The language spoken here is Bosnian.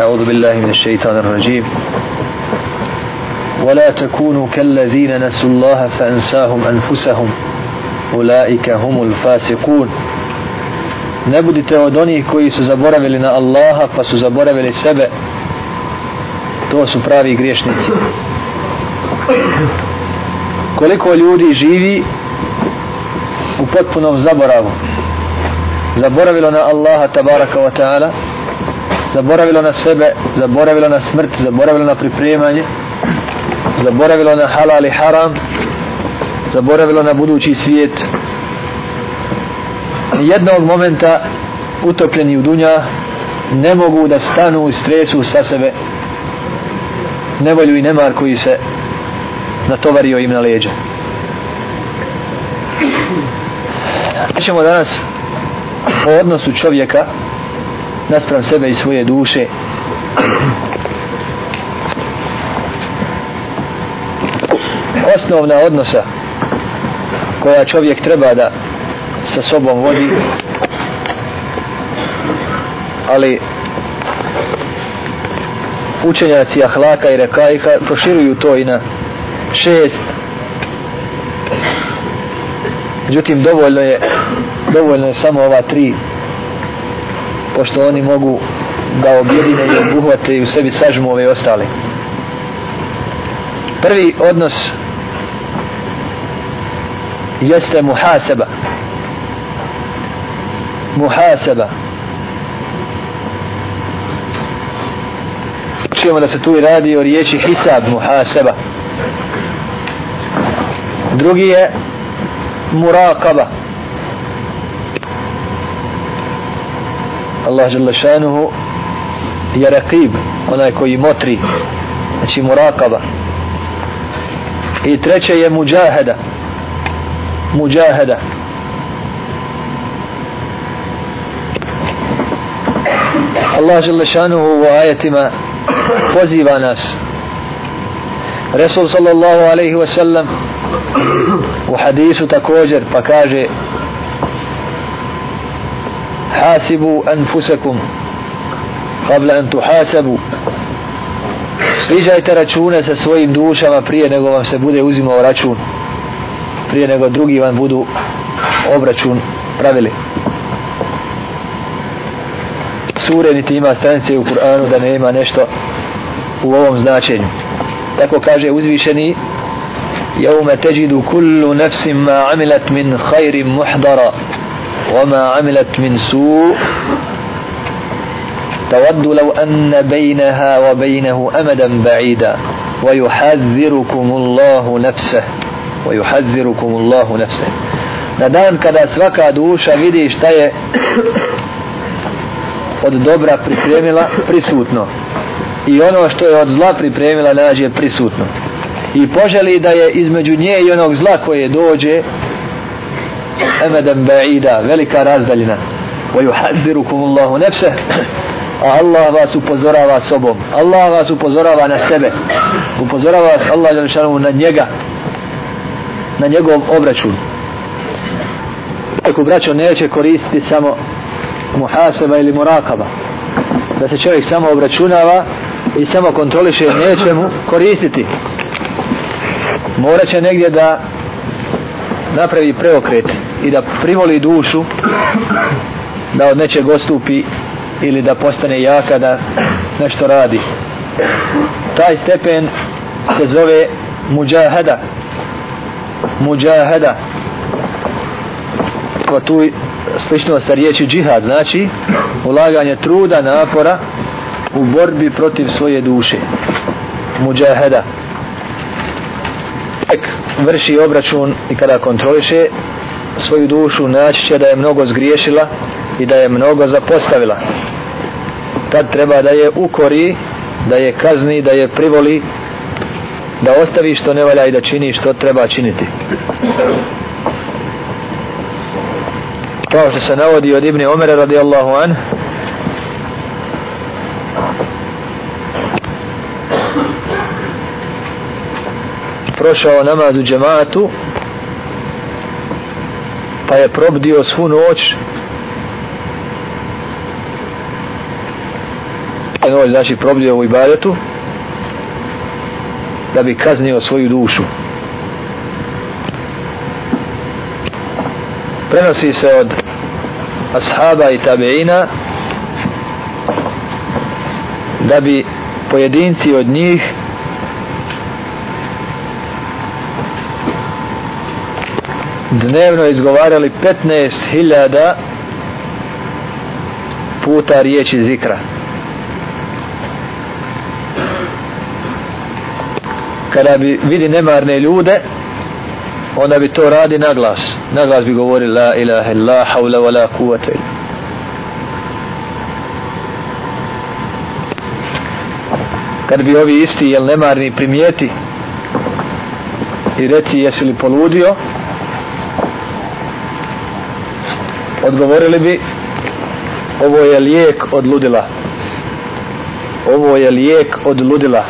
أعوذ بالله من الشيطان الرجيم ولا تكونوا كالذين نسوا الله فأنساهم أنفسهم أولئك هم الفاسقون نبدت ودوني كوي سزبورة بلنا الله فسزبورة لسبع to su pravi griješnici. Koliko ljudi živi u potpunom zaboravu. Zaboravilo na Allaha tabaraka wa ta'ala, zaboravilo na sebe zaboravilo na smrt zaboravilo na pripremanje zaboravilo na halal i haram zaboravilo na budući svijet. Jednog momenta utopljeni u dunja ne mogu da stanu i stresu sa sebe. Nevolju i nemar koji se natovario im na leđa ćemo danas o odnosu čovjeka naspram sebe i svoje duše. Osnovna odnosa koja čovjek treba da sa sobom vodi ali učenjaci ahlaka i rekajka proširuju to i na šest. Međutim dovoljno je dovoljno je samo ova tri pošto oni mogu da objedine i obuhvate i u sebi sažmu ove ostale. Prvi odnos jeste muhaseba muhaseba čujemo da se tu radi o riječi hisab muhaseba drugi je murakaba Allah žele šanuhu je rakib onaj koji motri znači murakaba i treće je muđaheda muđaheda Allah žele šanuhu u ajetima poziva nas. Resul sallallahu alaihi wasallam u hadisu također pa kaže hasibu anfusakum qabla an tuhasabu. Sviđajte račune sa svojim dušama prije nego vam se bude uzimao račun. Prije nego drugi vam budu obračun pravili. Sure niti ima stranice u Kur'anu da nema nešto u ovom značenju. Tako kaže uzvišeni jaume teđidu kullu nefsim ma amilat min hajrim muhdara. وما عملت من سوء تود لو أن بينها وبينه أمدا بعيدا ويحذركم الله نفسه ويحذركم الله نفسه na dan kada svaka duša vidi šta je od dobra pripremila prisutno i ono što je od zla pripremila nađe prisutno i poželi da je između nje i onog zla koje dođe emedan ba'ida velika razdaljina. wa yuhadirukum Allahu nefse a Allah vas upozorava sobom. Allah vas upozorava na sebe. Upozorava vas Allah na njega. Na njegov obračun. Tako braćo neće koristiti samo muhaseba ili murakaba. Da se čovjek samo obračunava i samo kontroliše neće mu koristiti. Morat će negdje da napravi preokret i da privoli dušu da od nečeg ostupi ili da postane jaka da nešto radi. Taj stepen se zove muđahada muđahada pa tu slično sa riječi džihad znači ulaganje truda, napora u borbi protiv svoje duše. Muđahada čovjek vrši obračun i kada kontroliše svoju dušu naći će da je mnogo zgriješila i da je mnogo zapostavila. Tad treba da je ukori da je kazni, da je privoli da ostavi što ne valja i da čini što treba činiti. Kao što se navodi od Ibne Omera radijallahu an prošao namaz u džematu pa je probdio svu noć pa noć znači probdio u ibadetu da bi kaznio svoju dušu. Prenosi se od ashaba i tabeina da bi pojedinci od njih dnevno izgovarali 15.000 puta riječi zikra. Kada bi vidi nemarne ljude onda bi to radi na glas. Na glas bi govori la ilaha illa hawla wa la kuvata illa kad bi ovi isti jel nemarni primijeti i reci jesi li poludio odgovorili bi ovo je lijek od ludila. Ovo je lijek od ludila.